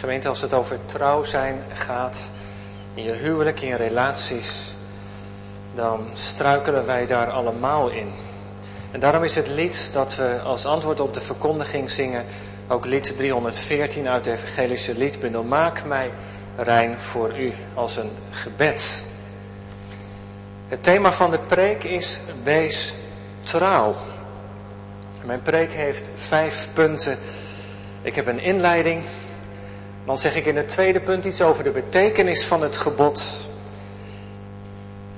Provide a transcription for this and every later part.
Gemeente, als het over trouw zijn gaat, in je huwelijk, in relaties, dan struikelen wij daar allemaal in. En daarom is het lied dat we als antwoord op de verkondiging zingen, ook lied 314 uit de evangelische liedbundel, Maak mij rein voor u, als een gebed. Het thema van de preek is Wees trouw. Mijn preek heeft vijf punten. Ik heb een inleiding. Dan zeg ik in het tweede punt iets over de betekenis van het gebod.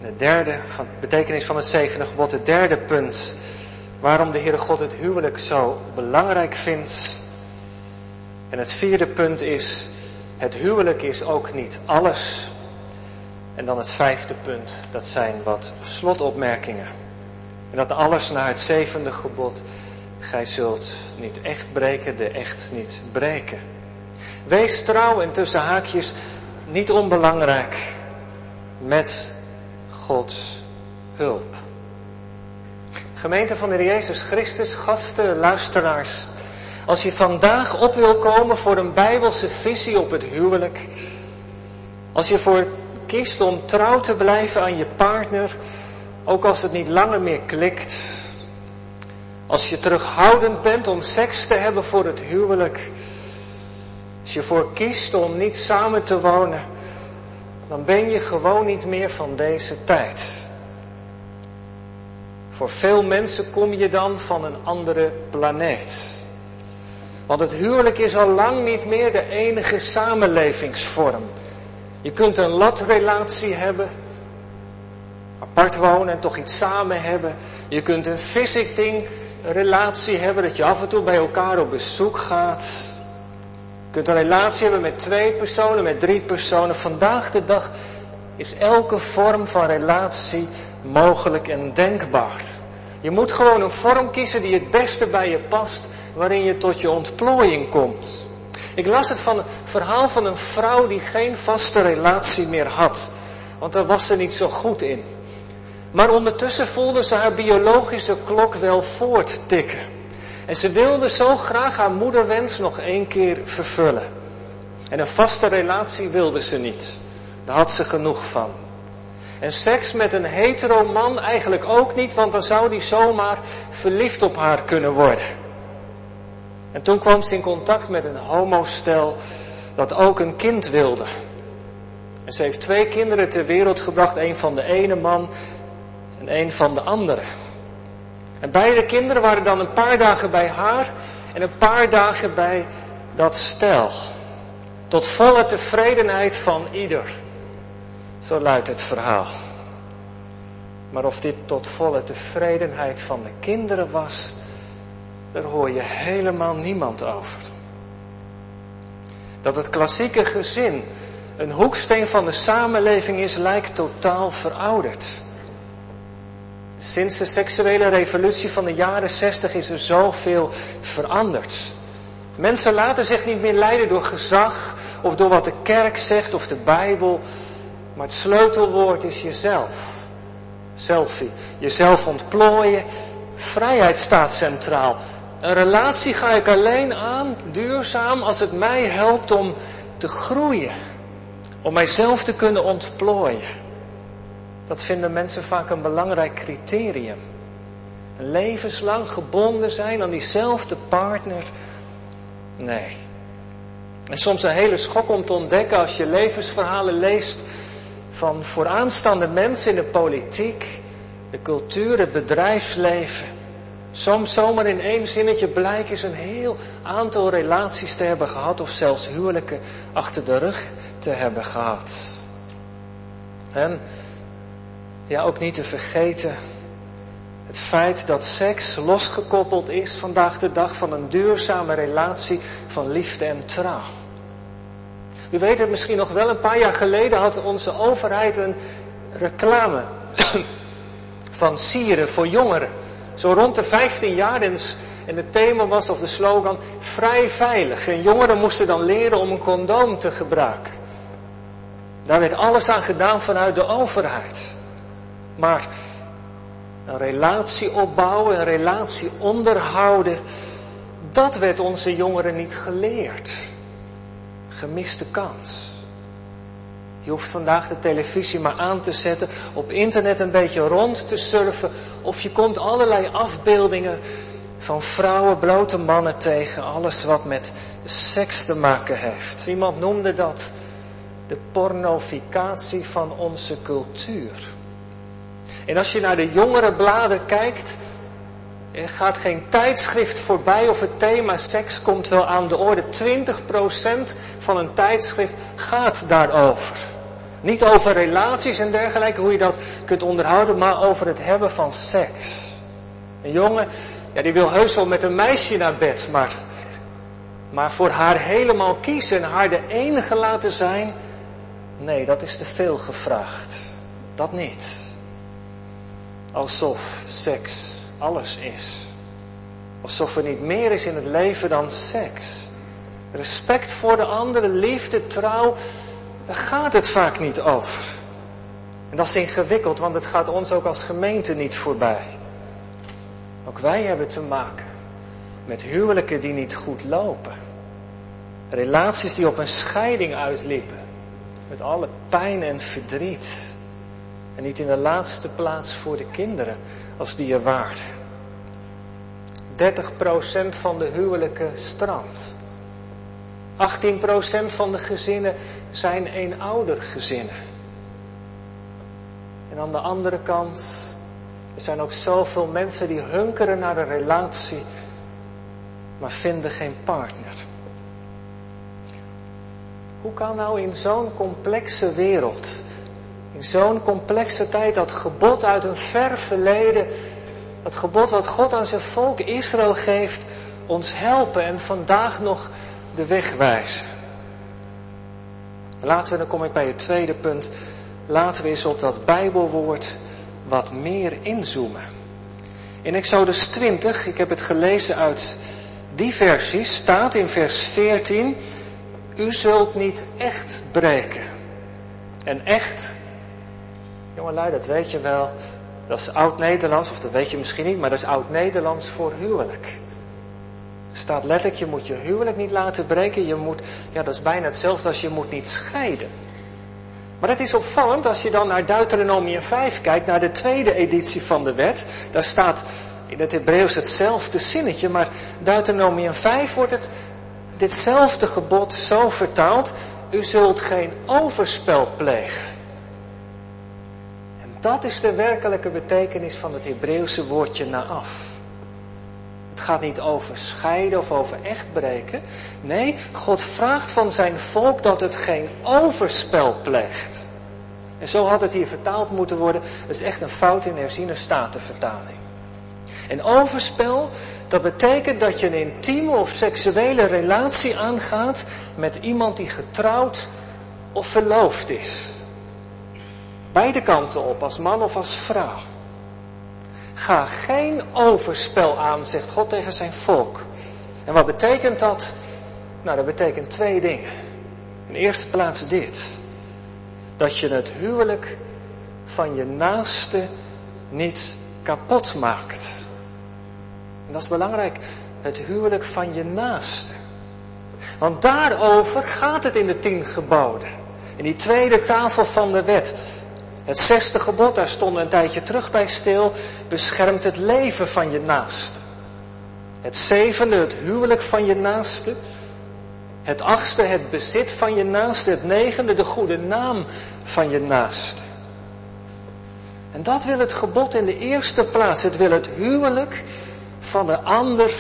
En het derde, van de betekenis van het zevende gebod. Het derde punt, waarom de Heere God het huwelijk zo belangrijk vindt. En het vierde punt is, het huwelijk is ook niet alles. En dan het vijfde punt, dat zijn wat slotopmerkingen. En dat alles naar het zevende gebod, gij zult niet echt breken, de echt niet breken. Wees trouw en tussen haakjes niet onbelangrijk met Gods hulp. Gemeente van de Jezus Christus, gasten, luisteraars. Als je vandaag op wil komen voor een bijbelse visie op het huwelijk. Als je voor kiest om trouw te blijven aan je partner, ook als het niet langer meer klikt. Als je terughoudend bent om seks te hebben voor het huwelijk. Als je voor kiest om niet samen te wonen, dan ben je gewoon niet meer van deze tijd. Voor veel mensen kom je dan van een andere planeet. Want het huwelijk is al lang niet meer de enige samenlevingsvorm. Je kunt een latrelatie hebben, apart wonen en toch iets samen hebben. Je kunt een visiting relatie hebben, dat je af en toe bij elkaar op bezoek gaat. Kunt een relatie hebben met twee personen, met drie personen. Vandaag de dag is elke vorm van relatie mogelijk en denkbaar. Je moet gewoon een vorm kiezen die het beste bij je past, waarin je tot je ontplooiing komt. Ik las het van een verhaal van een vrouw die geen vaste relatie meer had, want daar was ze niet zo goed in. Maar ondertussen voelde ze haar biologische klok wel voorttikken. En ze wilde zo graag haar moederwens nog één keer vervullen. En een vaste relatie wilde ze niet. Daar had ze genoeg van. En seks met een hetero man eigenlijk ook niet, want dan zou die zomaar verliefd op haar kunnen worden. En toen kwam ze in contact met een homostel dat ook een kind wilde. En ze heeft twee kinderen ter wereld gebracht, een van de ene man en een van de andere. En beide kinderen waren dan een paar dagen bij haar en een paar dagen bij dat stel. Tot volle tevredenheid van ieder. Zo luidt het verhaal. Maar of dit tot volle tevredenheid van de kinderen was, daar hoor je helemaal niemand over. Dat het klassieke gezin een hoeksteen van de samenleving is, lijkt totaal verouderd. Sinds de seksuele revolutie van de jaren 60 is er zoveel veranderd. Mensen laten zich niet meer leiden door gezag of door wat de kerk zegt of de Bijbel. Maar het sleutelwoord is jezelf. Selfie. Jezelf ontplooien. Vrijheid staat centraal. Een relatie ga ik alleen aan, duurzaam, als het mij helpt om te groeien. Om mijzelf te kunnen ontplooien. Dat vinden mensen vaak een belangrijk criterium. Levenslang gebonden zijn aan diezelfde partner. Nee. En soms een hele schok om te ontdekken als je levensverhalen leest van vooraanstaande mensen in de politiek, de cultuur, het bedrijfsleven. Soms zomaar in één zinnetje blijkt is een heel aantal relaties te hebben gehad of zelfs huwelijken achter de rug te hebben gehad. En ja, ook niet te vergeten het feit dat seks losgekoppeld is vandaag de dag van een duurzame relatie van liefde en trouw. U weet het misschien nog wel, een paar jaar geleden had onze overheid een reclame van sieren voor jongeren. Zo rond de 15 jaar en, en het thema was of de slogan vrij veilig. En jongeren moesten dan leren om een condoom te gebruiken. Daar werd alles aan gedaan vanuit de overheid. Maar een relatie opbouwen, een relatie onderhouden, dat werd onze jongeren niet geleerd. gemiste kans. Je hoeft vandaag de televisie maar aan te zetten, op internet een beetje rond te surfen, of je komt allerlei afbeeldingen van vrouwen, blote mannen tegen, alles wat met seks te maken heeft. Iemand noemde dat de pornoficatie van onze cultuur. En als je naar de jongere bladen kijkt, gaat geen tijdschrift voorbij of het thema seks komt wel aan de orde. 20% van een tijdschrift gaat daarover. Niet over relaties en dergelijke, hoe je dat kunt onderhouden, maar over het hebben van seks. Een jongen, ja, die wil heus wel met een meisje naar bed, maar, maar voor haar helemaal kiezen en haar de enige laten zijn, nee, dat is te veel gevraagd. Dat niet. Alsof seks alles is. Alsof er niet meer is in het leven dan seks. Respect voor de andere, liefde, trouw, daar gaat het vaak niet over. En dat is ingewikkeld, want het gaat ons ook als gemeente niet voorbij. Ook wij hebben te maken met huwelijken die niet goed lopen. Relaties die op een scheiding uitliepen. Met alle pijn en verdriet. En niet in de laatste plaats voor de kinderen als die er waren. 30% van de huwelijken strandt. 18% van de gezinnen zijn eenoudergezinnen. En aan de andere kant, er zijn ook zoveel mensen die hunkeren naar een relatie, maar vinden geen partner. Hoe kan nou in zo'n complexe wereld, zo'n complexe tijd, dat gebod uit een ver verleden, dat gebod wat God aan zijn volk Israël geeft, ons helpen en vandaag nog de weg wijzen? Laten we, dan kom ik bij het tweede punt, laten we eens op dat Bijbelwoord wat meer inzoomen. In Exodus 20, ik heb het gelezen uit die versies, staat in vers 14, u zult niet echt breken. En echt, jongelui, dat weet je wel, dat is oud-Nederlands, of dat weet je misschien niet, maar dat is oud-Nederlands voor huwelijk. Staat letterlijk, je moet je huwelijk niet laten breken, je moet, ja dat is bijna hetzelfde als je moet niet scheiden. Maar het is opvallend als je dan naar Deuteronomium 5 kijkt, naar de tweede editie van de wet. Daar staat in het Hebreeuws hetzelfde zinnetje, maar Deuteronomium 5 wordt het ditzelfde gebod zo vertaald, u zult geen overspel plegen. Dat is de werkelijke betekenis van het Hebreeuwse woordje naaf. Het gaat niet over scheiden of over echtbreken. Nee, God vraagt van zijn volk dat het geen overspel pleegt. En zo had het hier vertaald moeten worden. Dat is echt een fout in de herziene statenvertaling. En overspel, dat betekent dat je een intieme of seksuele relatie aangaat met iemand die getrouwd of verloofd is. Beide kanten op, als man of als vrouw. Ga geen overspel aan, zegt God tegen zijn volk. En wat betekent dat? Nou, dat betekent twee dingen. In eerste plaats dit. Dat je het huwelijk van je naaste niet kapot maakt. En dat is belangrijk. Het huwelijk van je naaste. Want daarover gaat het in de tien geboden. In die tweede tafel van de wet. Het zesde gebod, daar stonden een tijdje terug bij stil, beschermt het leven van je naaste. Het zevende, het huwelijk van je naaste. Het achtste, het bezit van je naaste. Het negende, de goede naam van je naaste. En dat wil het gebod in de eerste plaats. Het wil het huwelijk van de ander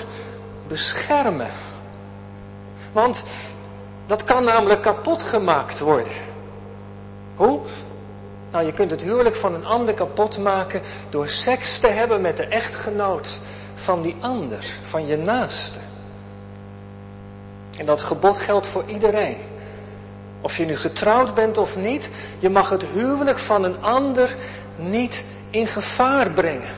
beschermen. Want dat kan namelijk kapot gemaakt worden. Hoe? Nou, je kunt het huwelijk van een ander kapot maken door seks te hebben met de echtgenoot van die ander, van je naaste. En dat gebod geldt voor iedereen. Of je nu getrouwd bent of niet, je mag het huwelijk van een ander niet in gevaar brengen.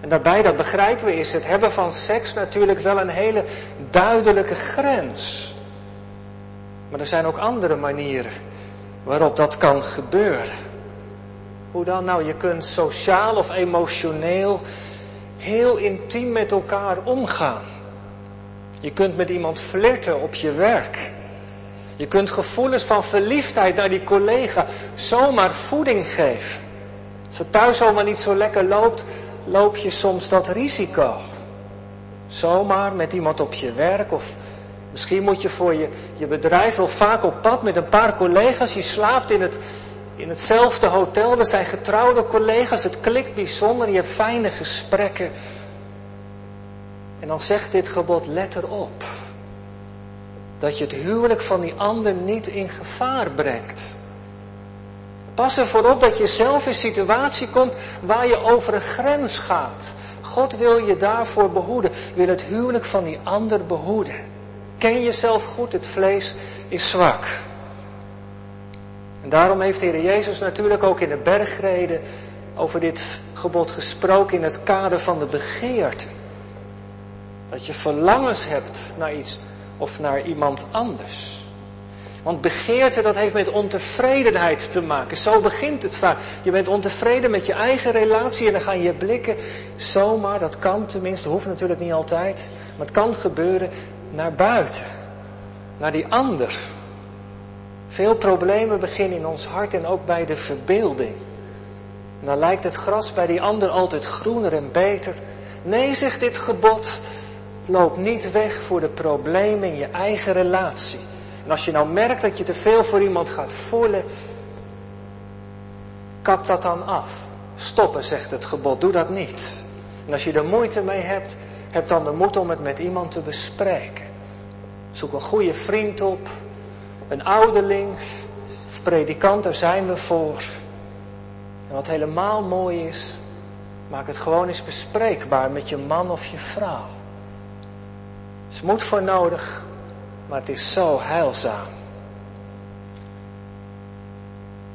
En daarbij, dat begrijpen we, is het hebben van seks natuurlijk wel een hele duidelijke grens. Maar er zijn ook andere manieren waarop dat kan gebeuren. Hoe dan? Nou, je kunt sociaal of emotioneel heel intiem met elkaar omgaan. Je kunt met iemand flirten op je werk. Je kunt gevoelens van verliefdheid naar die collega zomaar voeding geven. Als het thuis allemaal niet zo lekker loopt, loop je soms dat risico. Zomaar met iemand op je werk of misschien moet je voor je, je bedrijf wel vaak op pad met een paar collega's. Je slaapt in, het, in hetzelfde hotel, er zijn getrouwde collega's, het klikt bijzonder, je hebt fijne gesprekken. En dan zegt dit gebod, let erop. Dat je het huwelijk van die ander niet in gevaar brengt. Pas ervoor op dat je zelf in situatie komt waar je over een grens gaat. God wil je daarvoor behoeden, wil het huwelijk van die ander behoeden. Ken jezelf goed, het vlees is zwak. En daarom heeft de Heer Jezus natuurlijk ook in de bergreden over dit gebod gesproken in het kader van de begeerte. Dat je verlangens hebt naar iets of naar iemand anders. Want begeerte, dat heeft met ontevredenheid te maken. Zo begint het vaak. Je bent ontevreden met je eigen relatie en dan gaan je blikken zomaar, dat kan tenminste, hoeft natuurlijk niet altijd, maar het kan gebeuren, naar buiten. Naar die ander. Veel problemen beginnen in ons hart en ook bij de verbeelding. En dan lijkt het gras bij die ander altijd groener en beter. Nee, zegt dit gebod, loop niet weg voor de problemen in je eigen relatie. En als je nou merkt dat je te veel voor iemand gaat voelen, kap dat dan af. Stoppen, zegt het gebod, doe dat niet. En als je er moeite mee hebt, heb dan de moed om het met iemand te bespreken. Zoek een goede vriend op, een ouderling of predikant, daar zijn we voor. En wat helemaal mooi is, maak het gewoon eens bespreekbaar met je man of je vrouw. Er is moed voor nodig, maar het is zo heilzaam.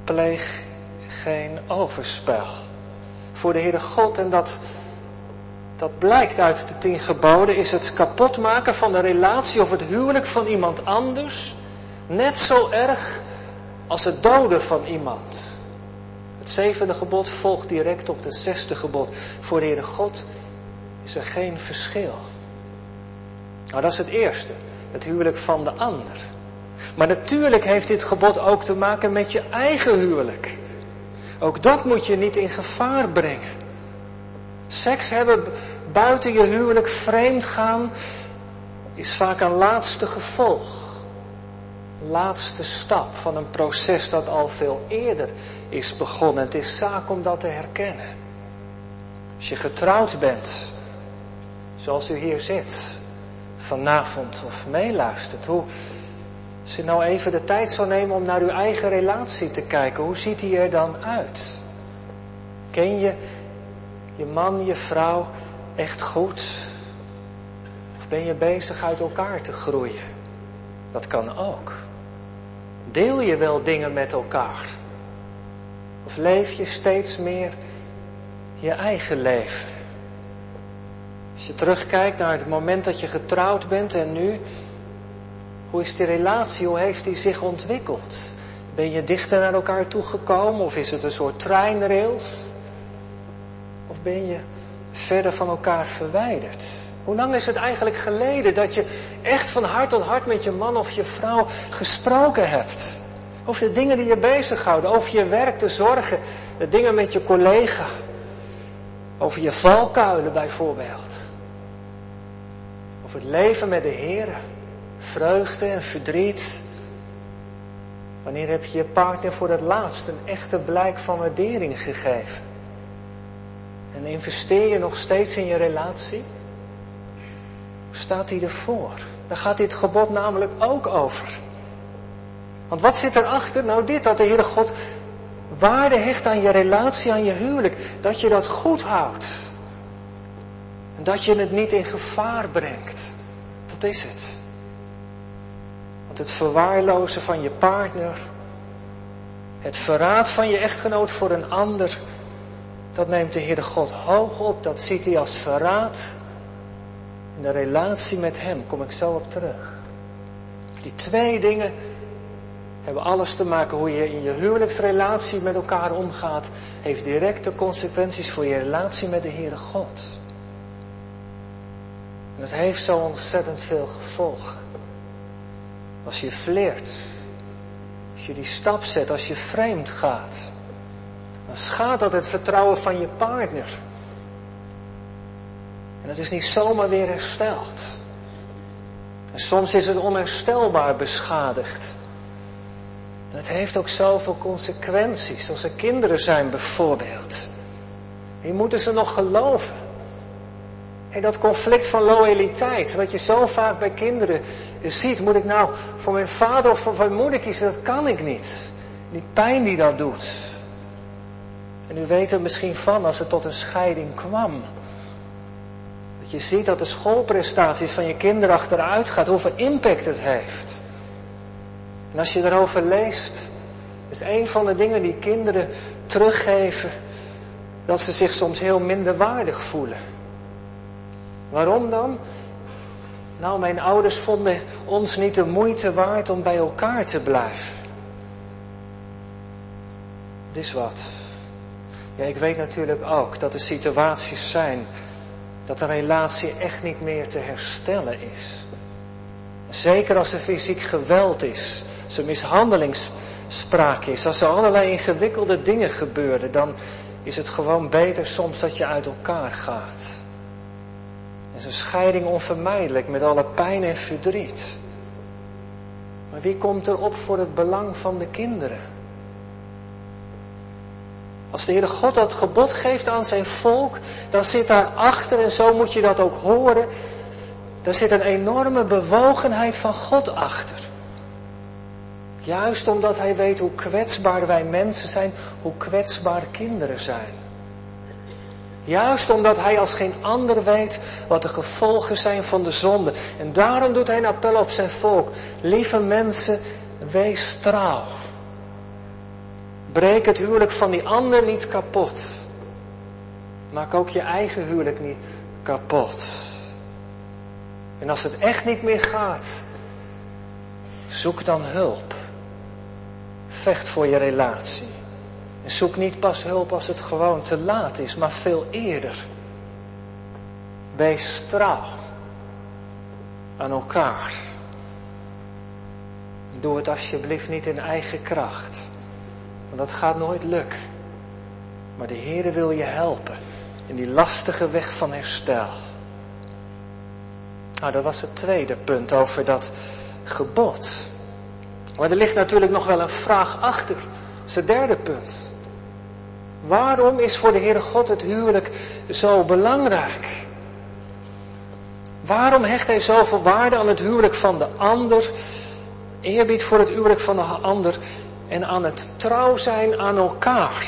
Pleeg geen overspel voor de Heere God en dat, dat blijkt uit de tien geboden, is het kapotmaken van de relatie of het huwelijk van iemand anders net zo erg als het doden van iemand. Het zevende gebod volgt direct op het zesde gebod. Voor de Heere God is er geen verschil. Nou, dat is het eerste het huwelijk van de ander. Maar natuurlijk heeft dit gebod ook te maken met je eigen huwelijk. Ook dat moet je niet in gevaar brengen. Seks hebben buiten je huwelijk vreemd gaan is vaak een laatste gevolg. Laatste stap van een proces dat al veel eerder is begonnen. Het is zaak om dat te herkennen. Als je getrouwd bent, zoals u hier zit, vanavond of meeluistert. Hoe, als nou even de tijd zou nemen om naar uw eigen relatie te kijken, hoe ziet die er dan uit? Ken je je man, je vrouw echt goed? Of ben je bezig uit elkaar te groeien? Dat kan ook. Deel je wel dingen met elkaar? Of leef je steeds meer je eigen leven? Als je terugkijkt naar het moment dat je getrouwd bent en nu, hoe is die relatie, hoe heeft die zich ontwikkeld? Ben je dichter naar elkaar toegekomen of is het een soort treinrails? Ben je verder van elkaar verwijderd? Hoe lang is het eigenlijk geleden dat je echt van hart tot hart met je man of je vrouw gesproken hebt? Over de dingen die je bezighouden, over je werk, de zorgen, de dingen met je collega, over je valkuilen bijvoorbeeld het leven met de Heer. Vreugde en verdriet. Wanneer heb je je partner voor het laatst een echte blijk van waardering gegeven? En investeer je nog steeds in je relatie? Hoe staat hij ervoor? Daar gaat dit gebod namelijk ook over. Want wat zit erachter? Nou dit, dat de Heere God waarde hecht aan je relatie, aan je huwelijk. Dat je dat goed houdt. En dat je het niet in gevaar brengt. Dat is het. Want het verwaarlozen van je partner, het verraad van je echtgenoot voor een ander, dat neemt de Heere God hoog op. Dat ziet hij als verraad. In de relatie met Hem kom ik zo op terug. Die twee dingen hebben alles te maken hoe je in je huwelijksrelatie met elkaar omgaat, heeft directe consequenties voor je relatie met de Heere God. En het heeft zo ontzettend veel gevolgen. Als je flirt Als je die stap zet, als je vreemd gaat, schaadt dat het vertrouwen van je partner. En het is niet zomaar weer hersteld. En soms is het onherstelbaar beschadigd. En het heeft ook zoveel consequenties, als er kinderen zijn bijvoorbeeld. Die moeten ze nog geloven. En dat conflict van loyaliteit, wat je zo vaak bij kinderen ziet, moet ik nou voor mijn vader of voor mijn moeder kiezen? Dat kan ik niet. Die pijn die dat doet. En u weet er misschien van als het tot een scheiding kwam. Dat je ziet dat de schoolprestaties van je kinderen achteruit gaat, hoeveel impact het heeft. En als je erover leest, is een van de dingen die kinderen teruggeven, dat ze zich soms heel minder waardig voelen. Waarom dan? Nou, mijn ouders vonden ons niet de moeite waard om bij elkaar te blijven. Dit is wat. Ja, ik weet natuurlijk ook dat er situaties zijn dat een relatie echt niet meer te herstellen is. Zeker als er fysiek geweld is, als er mishandelingsspraak is, als er allerlei ingewikkelde dingen gebeuren, dan is het gewoon beter soms dat je uit elkaar gaat. Is een scheiding onvermijdelijk met alle pijn en verdriet. Maar wie komt er op voor het belang van de kinderen? Als de Heere God dat gebod geeft aan zijn volk, dan zit daarachter, en zo moet je dat ook horen, daar zit een enorme bewogenheid van God achter. Juist omdat Hij weet hoe kwetsbaar wij mensen zijn, hoe kwetsbaar kinderen zijn. Juist omdat hij als geen ander weet wat de gevolgen zijn van de zonde. En daarom doet hij een appel op zijn volk. Lieve mensen, wees trouw. Breek het huwelijk van die ander niet kapot. Maak ook je eigen huwelijk niet kapot. En als het echt niet meer gaat, zoek dan hulp. Vecht voor je relatie. En zoek niet pas hulp als het gewoon te laat is, maar veel eerder. Wees trouw aan elkaar. Doe het alsjeblieft niet in eigen kracht. Dat gaat nooit lukken. Maar de Heere wil je helpen in die lastige weg van herstel. Nou, dat was het tweede punt over dat gebod. Maar er ligt natuurlijk nog wel een vraag achter. Dat is het derde punt. Waarom is voor de Heere God het huwelijk zo belangrijk? Waarom hecht hij zoveel waarde aan het huwelijk van de ander, eerbied voor het huwelijk van de ander en aan het trouw zijn aan elkaar?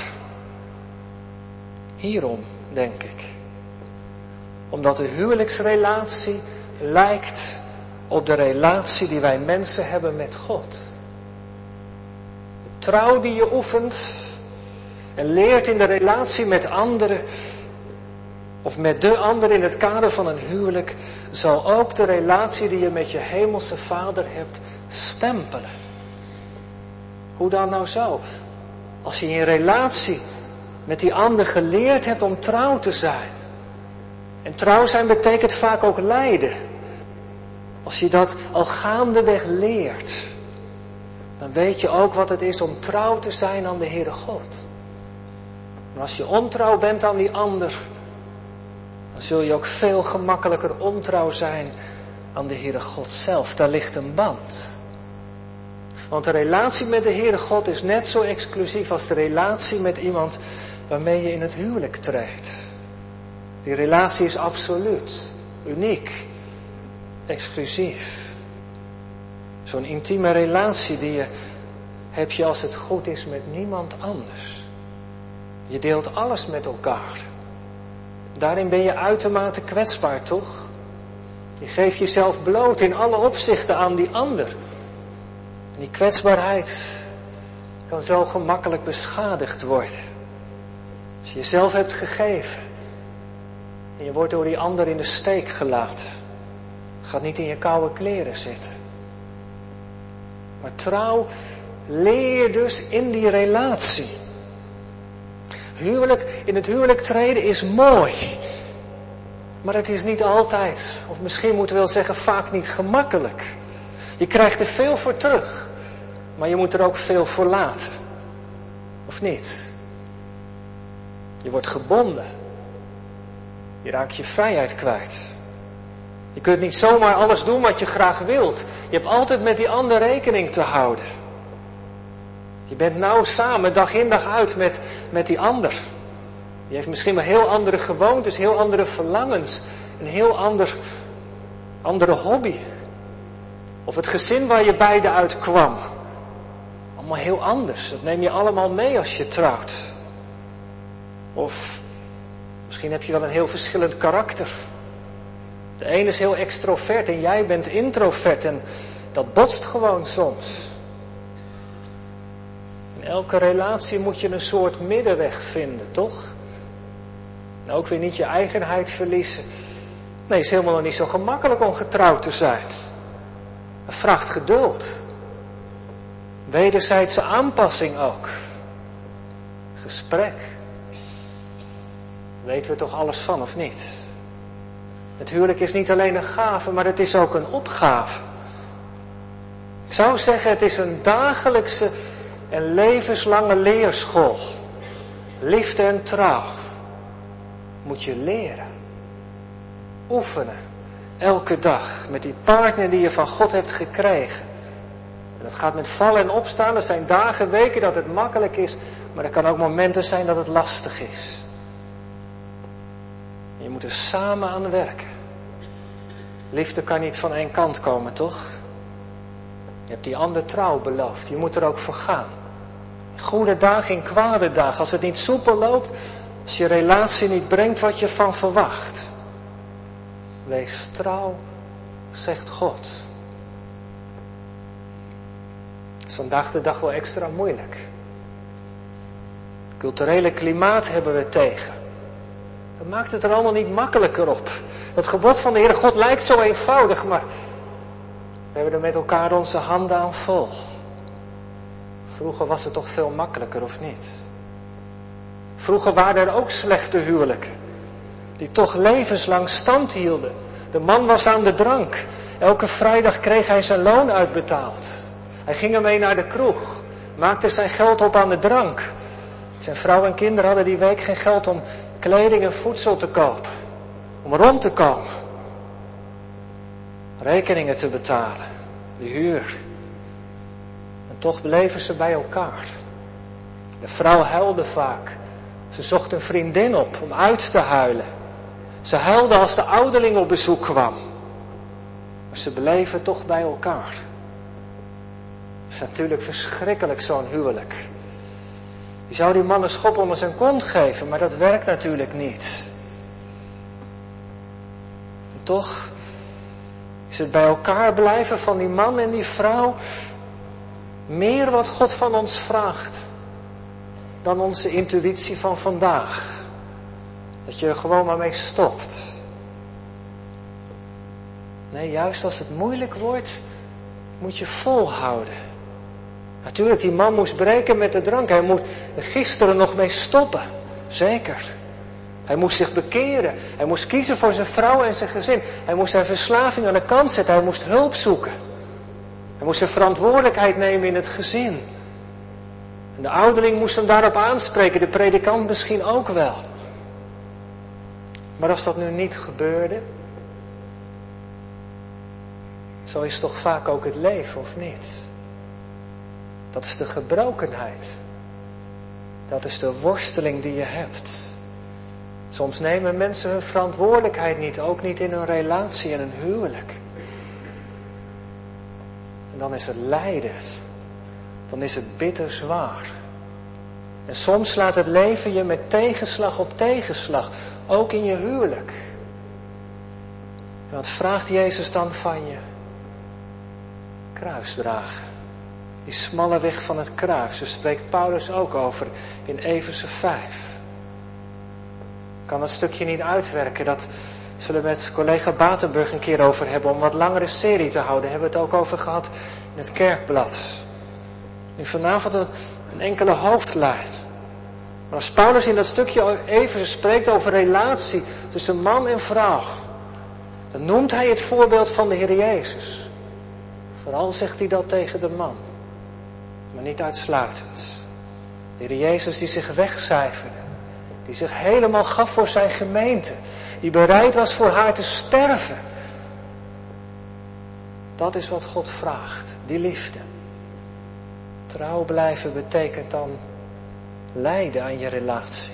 Hierom, denk ik. Omdat de huwelijksrelatie lijkt op de relatie die wij mensen hebben met God. De trouw die je oefent en leert in de relatie met anderen, of met de ander in het kader van een huwelijk, zal ook de relatie die je met je hemelse vader hebt stempelen. Hoe dan nou zo? Als je in relatie met die ander geleerd hebt om trouw te zijn. En trouw zijn betekent vaak ook lijden. Als je dat al gaandeweg leert, dan weet je ook wat het is om trouw te zijn aan de Heere God. En als je ontrouw bent aan die ander, dan zul je ook veel gemakkelijker ontrouw zijn aan de Heere God zelf. Daar ligt een band. Want de relatie met de Heere God is net zo exclusief als de relatie met iemand waarmee je in het huwelijk treedt. Die relatie is absoluut, uniek, exclusief. Zo'n intieme relatie die je heb je als het goed is met niemand anders. Je deelt alles met elkaar. Daarin ben je uitermate kwetsbaar, toch? Je geeft jezelf bloot in alle opzichten aan die ander. En die kwetsbaarheid kan zo gemakkelijk beschadigd worden. Als je jezelf hebt gegeven en je wordt door die ander in de steek gelaten, gaat niet in je koude kleren zitten. Maar trouw leer dus in die relatie. Huwelijk, in het huwelijk treden is mooi. Maar het is niet altijd, of misschien moeten we wel zeggen vaak niet gemakkelijk. Je krijgt er veel voor terug. Maar je moet er ook veel voor laten. Of niet? Je wordt gebonden. Je raakt je vrijheid kwijt. Je kunt niet zomaar alles doen wat je graag wilt. Je hebt altijd met die ander rekening te houden. Je bent nauw samen, dag in dag uit met, met die ander. Die heeft misschien wel heel andere gewoontes, heel andere verlangens, een heel ander, andere hobby. Of het gezin waar je beide uit kwam. Allemaal heel anders. Dat neem je allemaal mee als je trouwt. Of misschien heb je wel een heel verschillend karakter. De een is heel extrovert en jij bent introvert en dat botst gewoon soms. In elke relatie moet je een soort middenweg vinden, toch? Nou, ook weer niet je eigenheid verliezen. Nee, het is helemaal niet zo gemakkelijk om getrouwd te zijn. Het vraagt geduld. Wederzijdse aanpassing ook. Gesprek. Weten we toch alles van of niet? Het huwelijk is niet alleen een gave, maar het is ook een opgave. Ik zou zeggen, het is een dagelijkse en levenslange leerschool. Liefde en trouw moet je leren. Oefenen. Elke dag met die partner die je van God hebt gekregen. Dat gaat met vallen en opstaan. Er zijn dagen, weken dat het makkelijk is. Maar er kan ook momenten zijn dat het lastig is. Je moet er samen aan werken. Liefde kan niet van één kant komen, toch? Je hebt die ander trouw beloofd. Je moet er ook voor gaan. Goede dag in kwade dag. Als het niet soepel loopt, als je relatie niet brengt wat je van verwacht. Wees trouw, zegt God. Is vandaag de dag wel extra moeilijk. culturele klimaat hebben we tegen. Dat maakt het er allemaal niet makkelijker op. Het gebod van de Heere God lijkt zo eenvoudig, maar we hebben er met elkaar onze handen aan vol. Vroeger was het toch veel makkelijker, of niet? Vroeger waren er ook slechte huwelijken, die toch levenslang stand hielden. De man was aan de drank. Elke vrijdag kreeg hij zijn loon uitbetaald. Hij ging ermee naar de kroeg, maakte zijn geld op aan de drank. Zijn vrouw en kinderen hadden die week geen geld om kleding en voedsel te kopen, om rond te komen, rekeningen te betalen, de huur. En toch bleven ze bij elkaar. De vrouw huilde vaak. Ze zocht een vriendin op om uit te huilen. Ze huilde als de ouderling op bezoek kwam. Maar ze bleven toch bij elkaar. Het is natuurlijk verschrikkelijk zo'n huwelijk. Je zou die man een schop onder zijn kont geven, maar dat werkt natuurlijk niet. Toch is het bij elkaar blijven van die man en die vrouw meer wat God van ons vraagt dan onze intuïtie van vandaag. Dat je er gewoon maar mee stopt. Nee, juist als het moeilijk wordt, moet je volhouden. Natuurlijk, die man moest breken met de drank. Hij moet gisteren nog mee stoppen. Zeker. Hij moest zich bekeren. Hij moest kiezen voor zijn vrouw en zijn gezin. Hij moest zijn verslaving aan de kant zetten. Hij moest hulp zoeken. Hij moest zijn verantwoordelijkheid nemen in het gezin. En de ouderling moest hem daarop aanspreken. De predikant misschien ook wel. Maar als dat nu niet gebeurde. Zo is toch vaak ook het leven, of niet? Dat is de gebrokenheid. Dat is de worsteling die je hebt. Soms nemen mensen hun verantwoordelijkheid niet, ook niet in een relatie en een huwelijk. En dan is het lijden. Dan is het bitter zwaar. En soms slaat het leven je met tegenslag op tegenslag, ook in je huwelijk. En wat vraagt Jezus dan van je? Kruis dragen. Die smalle weg van het kruis. Daar spreekt Paulus ook over in Efeze 5. Ik kan dat stukje niet uitwerken. Dat zullen we met collega Batenburg een keer over hebben. Om wat langere serie te houden. Hebben we het ook over gehad in het kerkblad. Nu vanavond een, een enkele hoofdlijn. Maar als Paulus in dat stukje even spreekt over relatie tussen man en vrouw. Dan noemt hij het voorbeeld van de Heer Jezus. Vooral zegt hij dat tegen de man. Niet uitsluitend. De Heer Jezus die zich wegcijferde, die zich helemaal gaf voor zijn gemeente, die bereid was voor haar te sterven. Dat is wat God vraagt, die liefde. Trouw blijven betekent dan lijden aan je relatie.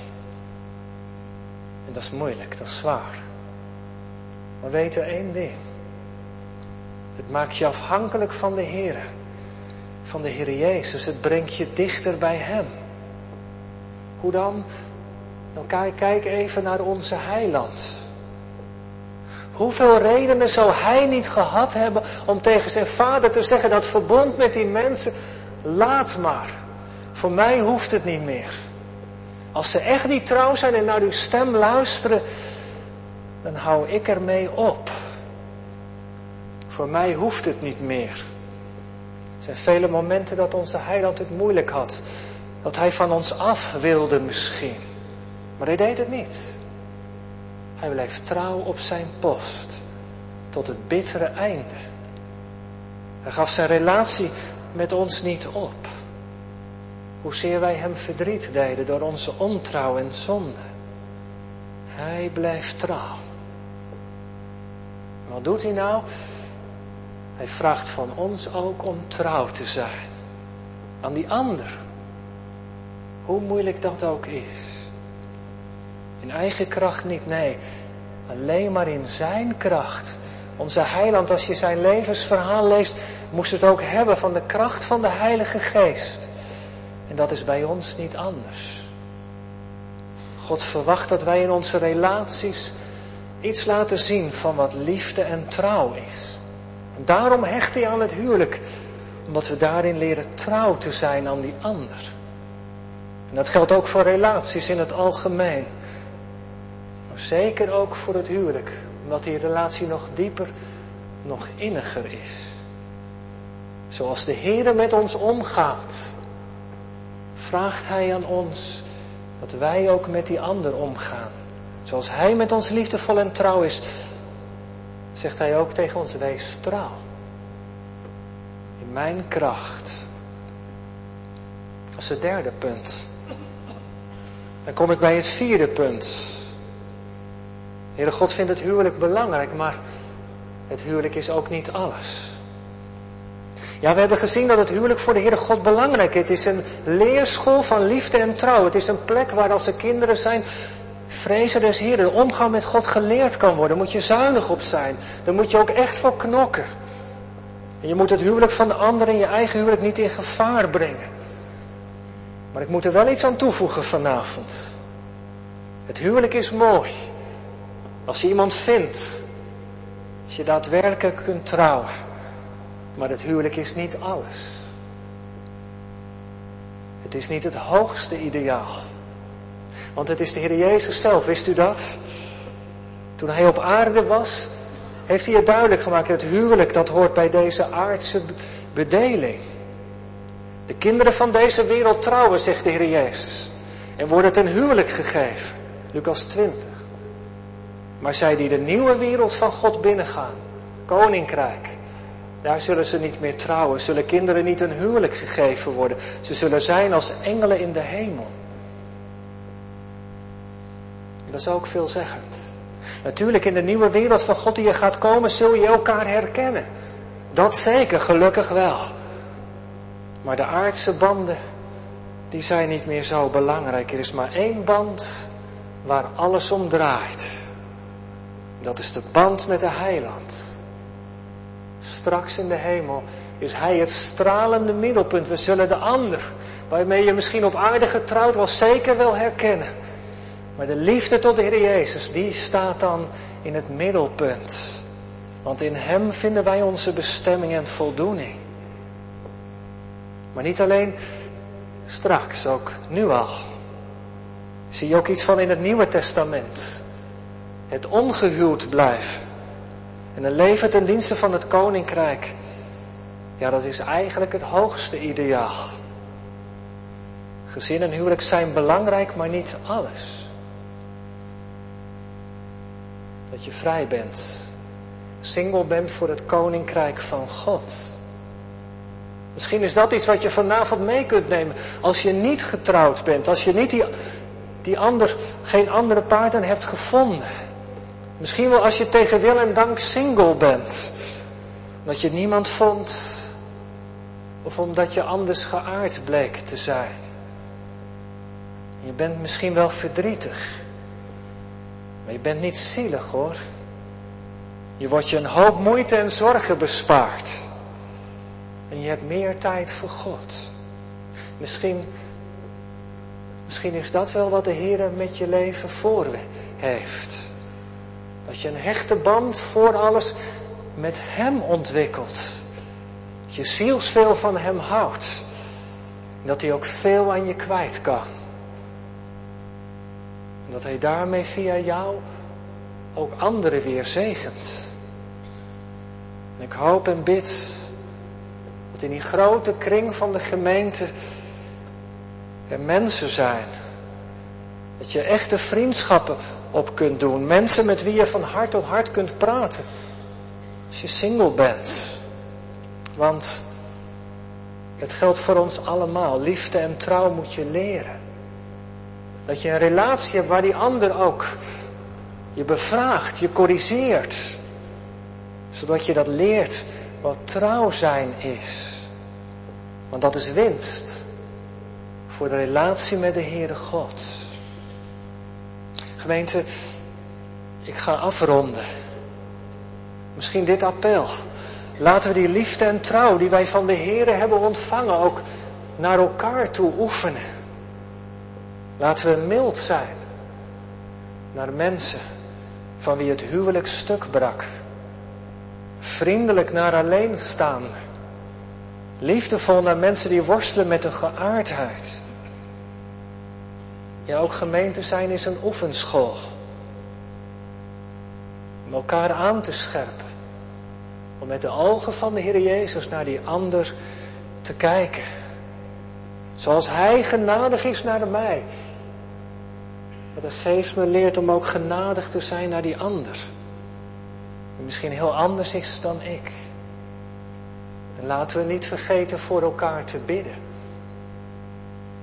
En dat is moeilijk, dat is zwaar. Maar weet er één ding. Het maakt je afhankelijk van de Heer. Van de Heer Jezus. Het brengt je dichter bij Hem. Hoe dan? Dan kijk, even naar onze heiland. Hoeveel redenen zou hij niet gehad hebben om tegen zijn vader te zeggen dat verbond met die mensen, laat maar. Voor mij hoeft het niet meer. Als ze echt niet trouw zijn en naar uw stem luisteren, dan hou ik ermee op. Voor mij hoeft het niet meer. Er zijn vele momenten dat onze heiland het moeilijk had. Dat hij van ons af wilde misschien. Maar hij deed het niet. Hij bleef trouw op zijn post. Tot het bittere einde. Hij gaf zijn relatie met ons niet op. Hoezeer wij hem verdriet deden door onze ontrouw en zonde. Hij blijft trouw. Wat doet hij nou? Hij vraagt van ons ook om trouw te zijn. Aan die ander. Hoe moeilijk dat ook is. In eigen kracht niet, nee. Alleen maar in zijn kracht. Onze heiland, als je zijn levensverhaal leest, moest het ook hebben van de kracht van de Heilige Geest. En dat is bij ons niet anders. God verwacht dat wij in onze relaties iets laten zien van wat liefde en trouw is. Daarom hecht hij aan het huwelijk, omdat we daarin leren trouw te zijn aan die ander. En dat geldt ook voor relaties in het algemeen. Maar zeker ook voor het huwelijk, omdat die relatie nog dieper, nog inniger is. Zoals de Heer met ons omgaat, vraagt Hij aan ons dat wij ook met die ander omgaan. Zoals Hij met ons liefdevol en trouw is, zegt Hij ook tegen ons, wees trouw. In mijn kracht. Dat is het derde punt. Dan kom ik bij het vierde punt. Heere God vindt het huwelijk belangrijk, maar het huwelijk is ook niet alles. Ja, we hebben gezien dat het huwelijk voor de Heere God belangrijk is. Het is een leerschool van liefde en trouw. Het is een plek waar als er kinderen zijn, vrezen des Heeren, de omgang met God geleerd kan worden. Moet je zuinig op zijn. Daar moet je ook echt voor knokken. En je moet het huwelijk van de ander en je eigen huwelijk niet in gevaar brengen. Maar ik moet er wel iets aan toevoegen vanavond. Het huwelijk is mooi. Als je iemand vindt. Als je daadwerkelijk kunt trouwen. Maar het huwelijk is niet alles. Het is niet het hoogste ideaal. Want het is de Heer Jezus zelf, wist u dat? Toen hij op aarde was, heeft hij het duidelijk gemaakt. Het huwelijk, dat hoort bij deze aardse bedeling. De kinderen van deze wereld trouwen, zegt de Heer Jezus. En worden ten huwelijk gegeven. Lucas 20. Maar zij die de nieuwe wereld van God binnengaan, koninkrijk, daar zullen ze niet meer trouwen, zullen kinderen niet een huwelijk gegeven worden. Ze zullen zijn als engelen in de hemel. Dat is ook veelzeggend. Natuurlijk, in de nieuwe wereld van God die je gaat komen, zul je elkaar herkennen. Dat zeker, gelukkig wel. Maar de aardse banden, die zijn niet meer zo belangrijk. Er is maar één band waar alles om draait. Dat is de band met de heiland. Straks in de hemel is hij het stralende middelpunt. We zullen de ander, waarmee je misschien op aarde getrouwd was, zeker wel herkennen. Maar de liefde tot de Heer Jezus, die staat dan in het middelpunt. Want in Hem vinden wij onze bestemming en voldoening. Maar niet alleen straks, ook nu al. Zie je ook iets van in het Nieuwe Testament. Het ongehuwd blijven. En een leven ten dienste van het Koninkrijk. Ja, dat is eigenlijk het hoogste ideaal. Gezin en huwelijk zijn belangrijk, maar niet alles. Dat je vrij bent. Single bent voor het koninkrijk van God. Misschien is dat iets wat je vanavond mee kunt nemen. Als je niet getrouwd bent, als je niet die, die ander, geen andere partner hebt gevonden. Misschien wel als je tegen wil en dank single bent. Dat je niemand vond. Of omdat je anders geaard bleek te zijn. Je bent misschien wel verdrietig. Maar je bent niet zielig hoor. Je wordt je een hoop moeite en zorgen bespaard. En je hebt meer tijd voor God. Misschien, misschien is dat wel wat de Heer met je leven voor heeft. Dat je een hechte band voor alles met Hem ontwikkelt. Dat je zielsveel van Hem houdt. Dat Hij ook veel aan je kwijt kan. Dat Hij daarmee via jou ook anderen weer zegent. En ik hoop en bid dat in die grote kring van de gemeente er mensen zijn. Dat je echte vriendschappen op kunt doen. Mensen met wie je van hart tot hart kunt praten. Als je single bent. Want het geldt voor ons allemaal. Liefde en trouw moet je leren. Dat je een relatie hebt waar die ander ook je bevraagt, je corrigeert. Zodat je dat leert wat trouw zijn is. Want dat is winst voor de relatie met de Heere God. Gemeente, ik ga afronden. Misschien dit appel. Laten we die liefde en trouw die wij van de Heere hebben ontvangen ook naar elkaar toe oefenen. Laten we mild zijn naar mensen van wie het huwelijk stuk brak. Vriendelijk naar alleenstaan. Liefdevol naar mensen die worstelen met een geaardheid. Ja, ook gemeente zijn is een oefenschool. Om elkaar aan te scherpen. Om met de ogen van de Heer Jezus naar die ander te kijken. Zoals Hij genadig is naar mij. Dat de geest me leert om ook genadig te zijn naar die ander. Die misschien heel anders is dan ik. En laten we niet vergeten voor elkaar te bidden.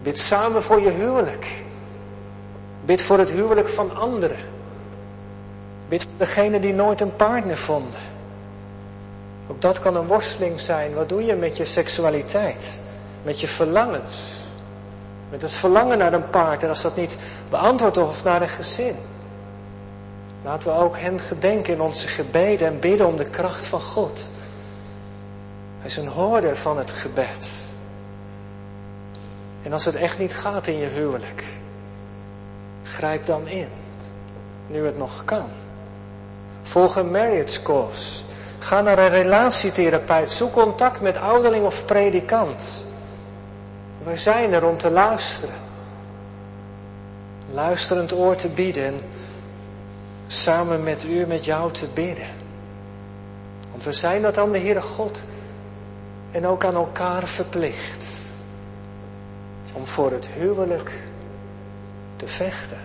Bid samen voor je huwelijk. Bid voor het huwelijk van anderen. Bid voor degene die nooit een partner vonden. Ook dat kan een worsteling zijn. Wat doe je met je seksualiteit? Met je verlangens? Met het verlangen naar een partner als dat niet beantwoord of naar een gezin. Laten we ook hen gedenken in onze gebeden en bidden om de kracht van God. Hij is een hoorder van het gebed. En als het echt niet gaat in je huwelijk, grijp dan in. Nu het nog kan. Volg een marriage course. Ga naar een relatietherapeut. Zoek contact met ouderling of predikant. Wij zijn er om te luisteren. Luisterend oor te bieden en samen met u, met jou te bidden. Want we zijn dat aan de Heere God en ook aan elkaar verplicht. Om voor het huwelijk te vechten.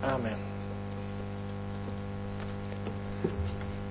Amen.